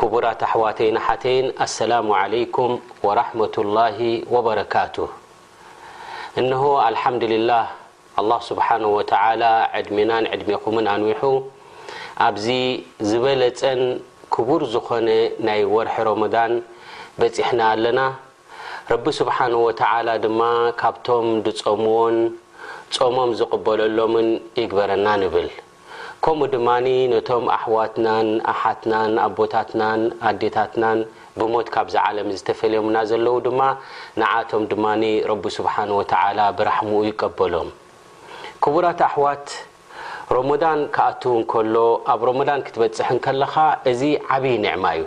ክቡራት ኣሕዋተይን ኣሓተይን ኣሰላሙ ዓለይኩም ወራሕመቱላሂ ወበረካቱህ እንሆ ኣልሓምድሊላህ ኣላህ ስብሓነሁ ወተዓላ ዕድሜናን ዕድሜኹምን ኣንዊሑ ኣብዚ ዝበለፀን ክቡር ዝኾነ ናይ ወርሒ ሮመዳን በፂሕና ኣለና ረቢ ስብሓነሁ ወተዓላ ድማ ካብቶም ድፀምዎን ፆሞም ዝቕበለሎምን ይግበረና ንብል ከምኡ ድማ ነቶም ኣሕዋትናን ኣሓትናን ኣቦታትናን ኣዴታትናን ብሞት ካብዛ ዓለም ዝተፈልዮምና ዘለዉ ድማ ንዓቶም ድማ ረቢ ስብሓን ወተዓላ ብራሕምኡ ይቀበሎም ክቡራት ኣሕዋት ሮሞዳን ክኣትው እንከሎ ኣብ ሮሞዳን ክትበጽሕ እንከለኻ እዚ ዓብዪ ኒዕማ እዩ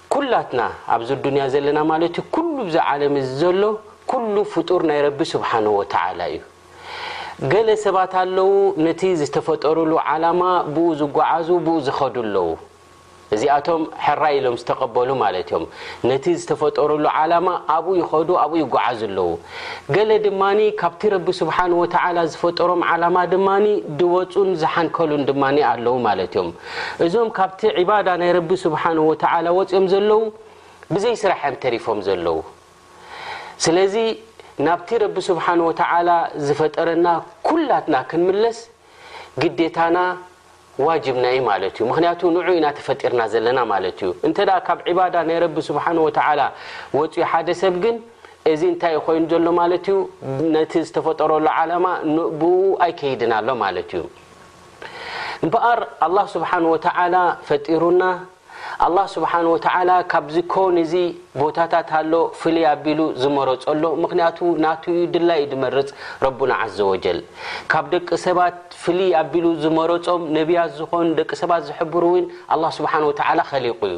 ኩላትና ኣብዚ ኣዱንያ ዘለና ማለት እዩ ኩሉ ብዚ ዓለም እዚ ዘሎ ኩሉ ፍጡር ናይ ረቢ ሱብሓነሁ ወተዓላ እዩ። ገለ ሰባት ኣለዉ ነቲ ዝተፈጠሩሉ ዓላማ ብኡ ዝጓዓዙ ብኡ ዝኸዱ ኣለዉ። እዚኣቶም ሕራይ ኢሎም ዝተቐበሉ ማለት እዮም። ነቲ ዝተፈጠሩሉ ዓላማ ኣብኡ ይኸዱ ኣብኡ ይጓዓዙ ኣለዉ። ገለ ድማ ካብቲ ረቢ ሱብሓነሁ ወተዓላ ዝፈጠሮም ዓላማ ድማ ድወጹን ዝሓንከሉን ድማ ኣለዉ ማለት እዮም። እዞም ካብቲ ዒባዳ ናይ ረቢ ስብሓነሁ ወተዓላ ወጺኦም ዘለዉ ብዘይ ስራሕ እዮም ተሪፎም ዘለዉ። ስለዚ ናብቲ ረቢ ስብሓነሁ ወተዓላ ዝፈጠረና ኩላትና ክንምለስ ግዴታና ዋጅብና እዩ ማለት እዩ። ምኽንያቱ ንዑ ኢና ተፈጢርና ዘለና ማለት እዩ። እንተ ካብ ዒባዳ ናይ ረቢ ስብሓነሁ ወተዓላ ወጺኡ ሓደ ሰብ ግን እዚ እንታይ እዩ ኮይኑ ዘሎ ማለት እዩ? ነቲ ዝተፈጠረሉ ዓላማ ብኡ ኣይከይድን ኣሎ ማለት እዩ። እምበኣር ኣላህ ስብሓን ወተዓላ ፈጢሩና ኣላህ ስብሓን ወተዓላ ካብዚ ኮን እዚ ቦታታት ኣሎ ፍልይ ኣቢሉ ዝመረፀሎ ምክንያቱ ናቱ ዩ ድላዩ ዝመርፅ ረቡና ዓዘ ወጀል ካብ ደቂ ሰባት ፍልይ ኣቢሉ ዝመረፆም ነቢያት ዝኾኑ ደቂ ሰባት ዝሕብሩ እውን ኣላ ስብሓን ወተዓላ ከሊቁ እዩ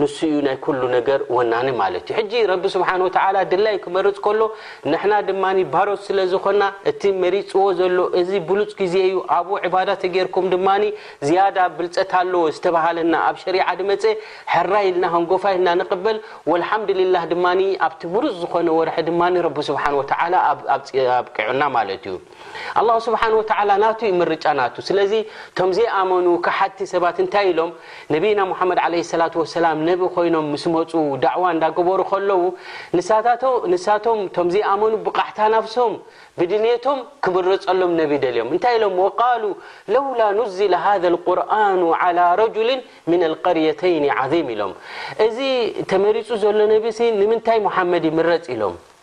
ንሱ እዩ ናይ ኩሉ ነገር ወናኒ ማለት እዩ። ሕጂ ረቢ ስብሓነሁ ወተዓላ ድላዩ ክመርጽ ከሎ ንሕና ድማ ባሮት ስለ ዝኾና እቲ መሪጽዎ ዘሎ እዚ ብሉጽ ግዜ እዩ ኣብኡ ዒባዳ ተጌርኩም ድማ ዝያዳ ብልጸት ኣለዎ ዝተበሃለና ኣብ ሸሪዓ ድመጸ ሕራይ ኢልና ሃንጎፋይ ኢልና ንቕበል ወልሓምድሊላህ ድማ ኣብቲ ብሩጽ ዝኾነ ወርሒ ድማ ረቢ ስብሓነሁ ወተዓላ ኣብቂዑና ማለት እዩ። ኣላሁ ስብሓነሁ ወተዓላ ናቱ እዩ ምርጫ ናቱ። ስለዚ እቶም ዘይኣመኑ ከሓድቲ ሰባት እንታይ ኢሎም? ነብይና ሙሓመድ ዓለይሂ ሰላቱ ወሰላም ነቢ ኮይኖም ምስ መጹ ዳዕዋ እንዳገበሩ ከለዉ ንሳታቶ ንሳቶም እቶም ዘይኣመኑ ብቓሕታ ናብሶም ብድልየቶም ክምረጸሎም ነቢ ደልዮም እንታይ ኢሎም? ወቃሉ ለውላ ኑዝለ ሃዘል ቁርኣኑ ዓላ ረጁልን ሚነል ቀርየተይኒ ዓዚም ኢሎም እዚ ተመሪጹ ዘሎ ነቢሲ ንምንታይ ሙሓመድ ይምረጽ ኢሎም?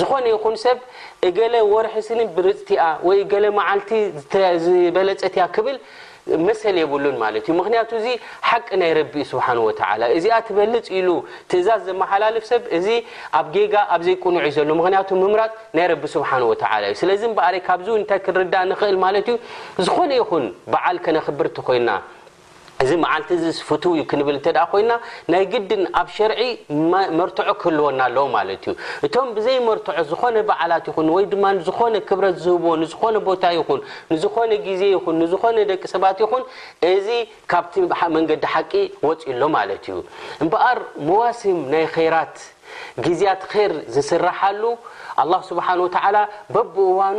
ዝኾነ ይኹን ሰብ እገለ ወርሒ ስኒ ብልጽቲ'ያ ወይ እገለ መዓልቲ ዝበለጸት'ያ ክብል መሰል የብሉን ማለት እዩ። ምኽንያቱ እዚ ሓቂ ናይ ረቢ እዩ ስብሓነሁ ወተዓላ። እዚኣ ትበልጽ ኢሉ ትእዛዝ ዘመሓላልፍ ሰብ እዚ ኣብ ጌጋ ኣብ ዘይቅኑዕ እዩ ዘሎ። ምኽንያቱ ምምራጽ ናይ ረቢ ስብሓነሁ ወተዓላ እዩ። ስለዚ እምበኣረይ ካብዚ'ውን እንታይ ክንርዳእ ንኽእል ማለት እዩ፣ ዝኾነ ይኹን በዓል ከነኽብር ተኾይንና፣ እዚ መዓልቲ እዝስ ፍቱው እዩ ክንብል እንተ ደኣ ዀይንና፣ ናይ ግድን ኣብ ሸርዒ መርትዖ ክህልወና ኣለዎ ማለት እዩ። እቶም ብዘይ መርትዖ ዝዀነ በዓላት ይኹን ወይ ድማ ንዝዀነ ክብረት ዝህብዎ ንዝዀነ ቦታ ይኹን ንዝዀነ ግዜ ይኹን ንዝዀነ ደቂ ሰባት ይኹን እዚ ካብቲ መንገዲ ሓቂ ወጺኡ ኣሎ ማለት እዩ። እምበኣር መዋሲም ናይ ኸይራት፣ ግዝያት ኸይር ዝስርሓሉ፣ ኣላህ ስብሓነሁ ወተዓላ በብእዋኑ፣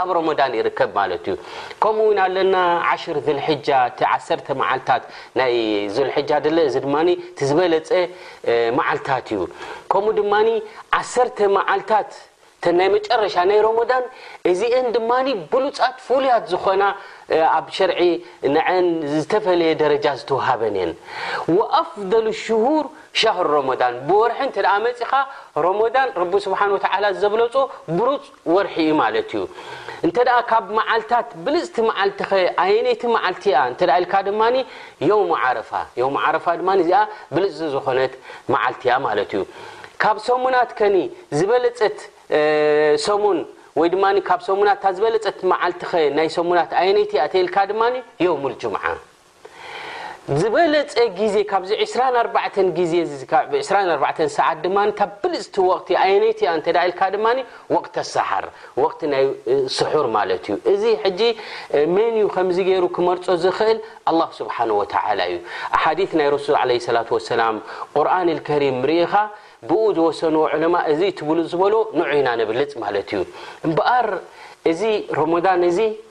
ኣብ ሮሞዳን ይርከብ ማለት እዩ ከምኡ ውን ኣለና ዓሽር ዝልሕጃ እቲ ዓሰርተ መዓልታት ናይ ዙልሕጃ ድለ እዚ ድማ እቲ ዝበለፀ መዓልታት እዩ ከምኡ ድማ ዓሰርተ መዓልታት እተን ናይ መጨረሻ ናይ ሮሞዳን እዚአን ድማ ብሉፃት ፍሉያት ዝኾና ኣብ ሸርዒ ንዐን ዝተፈለየ ደረጃ ዝተውሃበን እየን ወኣፍደሉ ሽሁር ሻህር ሮሞዳን ብወርሒ እንተ መፂኻ ሮሞዳን ረቢ ስብሓን ወተዓላ ዘብለፆ ብሩፅ ወርሒ እዩ ማለት እዩ። እንተ ካብ መዓልታት ብልጽቲ መዓልቲኸ ኣየነይቲ መዓልቲ እያ እንተ ኢልካ ድማ ዮውም ዓረፋ፣ ዮውም ዓረፋ ድማ እዚኣ ብልጽቲ ዝኾነት መዓልቲ እያ ማለት እዩ። ካብ ሰሙናት ከኒ ዝበለጸት ሰሙን ወይ ድማ ካብ ሰሙናት እታ ዝበለጸት መዓልቲኸ ናይ ሰሙናት ኣየነይቲ እያ እተ ኢልካ ድማ ዮውም ልጁምዓ። ዝበለጸ ግዜ ካብዚ ዕስራን ኣርባዕተን ግዜ ዕስራን ኣርባዕተን ሰዓት ድማ እታ ብልጽቲ ወቕቲ ኣየነይቲ እያ እንተ ኢልካ ድማ ወቕተ ሰሓር ወቕቲ ናይ ስሑር ማለት እዩ። እዚ ሕጂ መን እዩ ከምዚ ገይሩ ክመርጾ ዝኽእል? ኣላህ ስብሓነ ወተዓላ እዩ። ኣሓዲት ናይ ረሱል ዓለይሂ ሰላቱ ወሰላም ቁርኣኒል ከሪም ርኢኻ ብኡ ዝወሰንዎ ዑለማእ እዚ ትብሉ ዝበልዎ ንዑ ኢና ነብልጽ ማለት እዩ። እምበኣር እዚ ሮሞዳን እዚ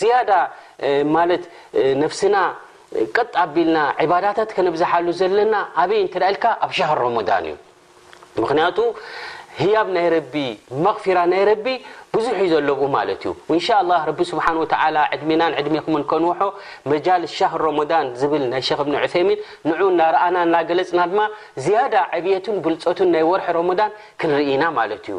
ዝያዳ ማለት ነብስና ቀጥ ኣቢልና ዒባዳታት ከነብዝሓሉ ዘለና ኣበይ እንተ ኢልካ ኣብ ሸህር ሮሞዳን እዩ ምኽንያቱ ህያብ ናይ ረቢ መቕፊራ ናይ ረቢ ብዙሕ እዩ ዘሎብኡ ማለት እዩ እንሻላ ረቢ ስብሓን ወተዓላ ዕድሜናን ዕድሜኹምን ከንውሖ መጃልስ ሻህር ሮሞዳን ዝብል ናይ ሸክ እብኒ ዑሰይሚን ንዑ እናረኣና እናገለፅና ድማ ዝያዳ ዕብየቱን ብልፀቱን ናይ ወርሒ ሮሞዳን ክንርኢና ማለት እዩ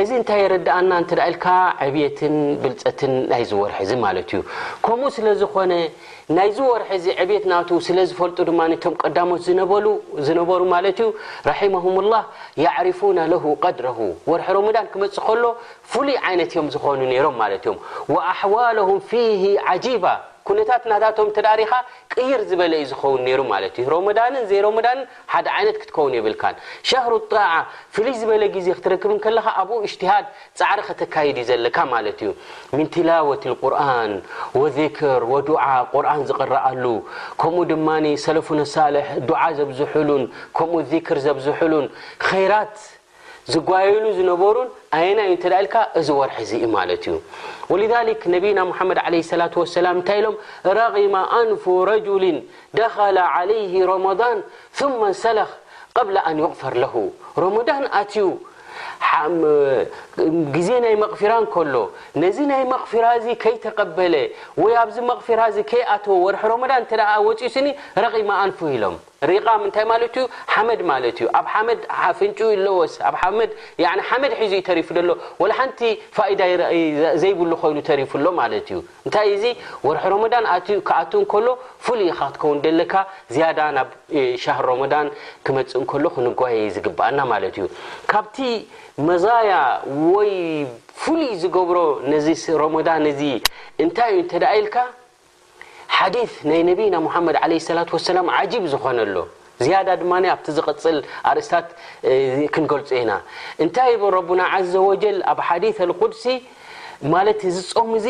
እዚ እንታይ የረድኣና እንተ ኢልካ፣ ዕብየትን ብልጸትን ናይዚ ወርሒ እዚ ማለት እዩ። ከምኡ ስለ ዝኾነ፣ ናይዚ ወርሒ እዚ ዕብየት ናቱ ስለ ዝፈልጡ ድማ እቶም ቀዳሞት ዝነበሉ ዝነበሩ ማለት እዩ ረሒመሁሙላህ ያዕሪፉነ ለሁ ቀድረሁ ወርሒ ሮመዳን ክመጽእ ከሎ ፍሉይ ዓይነት እዮም ዝኾኑ ነይሮም ማለት እዮም። ወኣሕዋለሁም ፊሂ ዓጂባ ኩነታት ናታቶም እንተ ርኢኻ ቅይር ዝበለ እዩ ዝኸውን ነይሩ ማለት እዩ። ሮመዳንን ዘይሮመዳንን ሓደ ዓይነት ክትከውን የብልካን። ሸህሩ ጣዓ ፍልይ ዝበለ ግዜ ክትረክብ እንከለኻ ኣብኡ እጅትሃድ፣ ጻዕሪ፣ ከተካይድ እዩ ዘለካ ማለት እዩ። ምን ቲላወቲል ቁርኣን ወዚክር ወዱዓ ቁርኣን ዝቅረኣሉ ከምኡ ድማ ሰለፉነ ሳልሕ ዱዓ ዘብዝሑሉን ከምኡ ዚክር ዘብዝሑሉን ኸይራት ዝጓየሉ ዝነበሩን ኣየናይ እዩ እንተ ኢልካ እዚ ወርሒ እዚ እዩ ማለት እዩ ወሊዛሊክ ነቢና ሙሓመድ ዓለይሂ ሰላቱ ወሰላም እንታይ ኢሎም ረጊማ ኣንፉ ረጁሊን ደኸለ ዓለይሂ ረመዳን ثመ እንሰለኽ ቀብለ ኣን ዩቕፈር ለሁ ረመዳን ኣትዩ ግዜ ናይ መቕፊራ እንከሎ ነዚ ናይ መቕፊራ እዚ ከይተቐበለ ወይ ኣብዚ መቕፊራ እዚ ከይኣተወ ወርሒ ሮመዳን እንተ ወፂኡ ስኒ ረቒማ ኣንፉ ኢሎም ሪቃም እንታይ ማለቱ እዩ ሓመድ ማለት እዩ ኣብ ሓመድ ኣፍንጭኡ ይለወስ ኣብ ሓመድ ያኒ ሓመድ ሒዙ እዩ ተሪፉ ደሎ ወላ ሓንቲ ፋይዳ ዘይብሉ ኮይኑ ተሪፉ ኣሎ ማለት እዩ እንታይ እዩ እዚ ወርሒ ሮሞዳን ኣትዩ ክኣቱ እንከሎ ፍሉይ ኢኻ ክትከውን ደለካ ዝያዳ ናብ ሻህር ሮሞዳን ክመጽእ እንከሎ ክንጓየ ዝግብኣና ማለት እዩ ካብቲ መዛያ ወይ ፍሉይ ዝገብሮ ነዚ ሮሞዳን እዚ እንታይ እዩ እንተ ኢልካ ሓዲት ናይ ነብይና ሙሓመድ ዓለይሂ ሰላቱ ወሰላም ዓጂብ ዝኾነ ኣሎ። ዝያዳ ድማ ኣብቲ ዝቕጽል ኣርእስታት ክንገልጾ ኢና። እንታይ ይብል ረቡና ዓዘ ወጀል ኣብ ሓዲት ኣልቁድሲ ማለት እዚ ጾም እዚ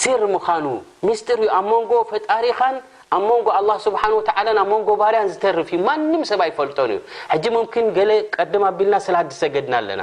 ሲር ምኻኑ ሚስጢር እዩ ኣብ መንጎ ፈጣሪኻን ኣብ መንጎ ኣላህ ስብሓን ወተዓላን ኣብ መንጎ ባርያን ዝተርፍ እዩ ማንም ሰብ ኣይፈልጦን እዩ። ሕጂ ሙምኪን ገለ ቀድም ኣቢልና ስላድ ዝሰገድና ኣለና።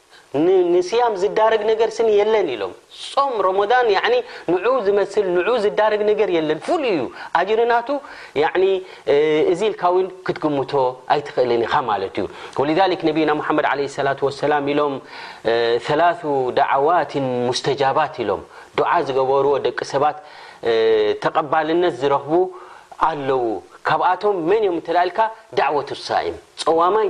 ን ንስያም ዝዳረግ ነገር ስኒ የለን ኢሎም ጾም ሮሞዳን ያዕኒ ንዑኡ ዝመስል ንዑኡ ዝዳረግ ነገር የለን ፍሉይ እዩ ኣጅሪ ናቱ ያዕኒ እዚ ኢልካ ውን ክትግምቶ ኣይትኽእልን ኢኻ ማለት እዩ ወሊዛሊክ ነብዩና ሙሓመድ ዓለይሂ ሰላቱ ወሰላም ኢሎም ሰላሱ ዳዓዋትን ሙስተጃባት ኢሎም ዱዓ ዝገበርዎ ደቂ ሰባት ተቐባልነት ዝረኽቡ ኣለዉ ካብኣቶም መን እዮም እንተ ኢልካ ዳዕወቱ ሳኢም ጸዋማይ